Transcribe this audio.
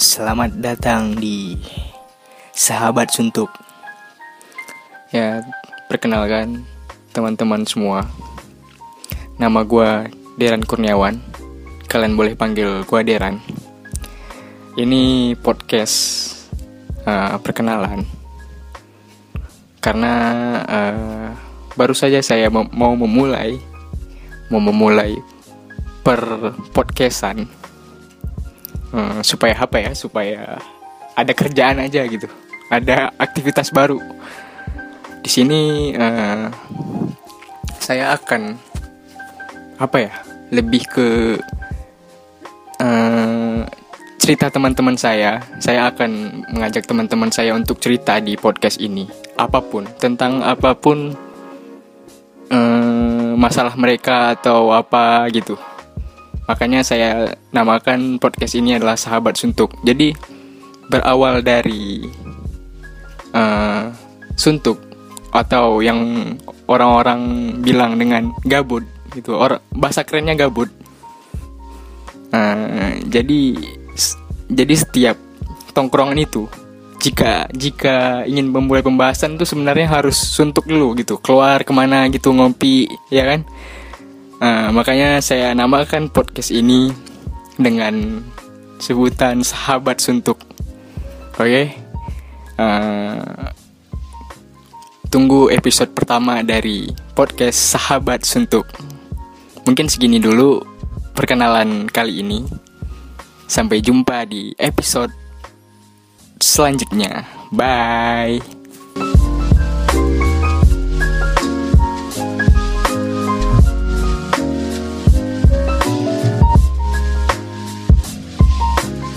Selamat datang di Sahabat Suntuk. Ya, perkenalkan teman-teman semua. Nama gue Deran Kurniawan. Kalian boleh panggil gue Deran. Ini podcast uh, perkenalan. Karena uh, baru saja saya mau memulai mau memulai per podcastan hmm, supaya apa ya? Supaya ada kerjaan aja gitu. Ada aktivitas baru. Di sini uh, saya akan apa ya? Lebih ke uh, cerita teman-teman saya. Saya akan mengajak teman-teman saya untuk cerita di podcast ini. Apa pun tentang apa pun uh, masalah mereka atau apa gitu Makanya saya namakan podcast ini adalah Sahabat Suntuk. Jadi berawal dari uh, suntuk atau yang orang-orang bilang dengan gabut gitu. Or bahasa kerennya gabut. Uh, jadi jadi setiap tongkrongan itu jika jika ingin memulai pembahasan tuh sebenarnya harus suntuk dulu gitu keluar ke mana gitu ngopi ya kan Nah, makanya saya namakan podcast ini dengan sebutan sahabat suntuk. Oke, okay? uh, tunggu episode pertama dari podcast sahabat suntuk. Mungkin segini dulu perkenalan kali ini. Sampai jumpa di episode selanjutnya. Bye.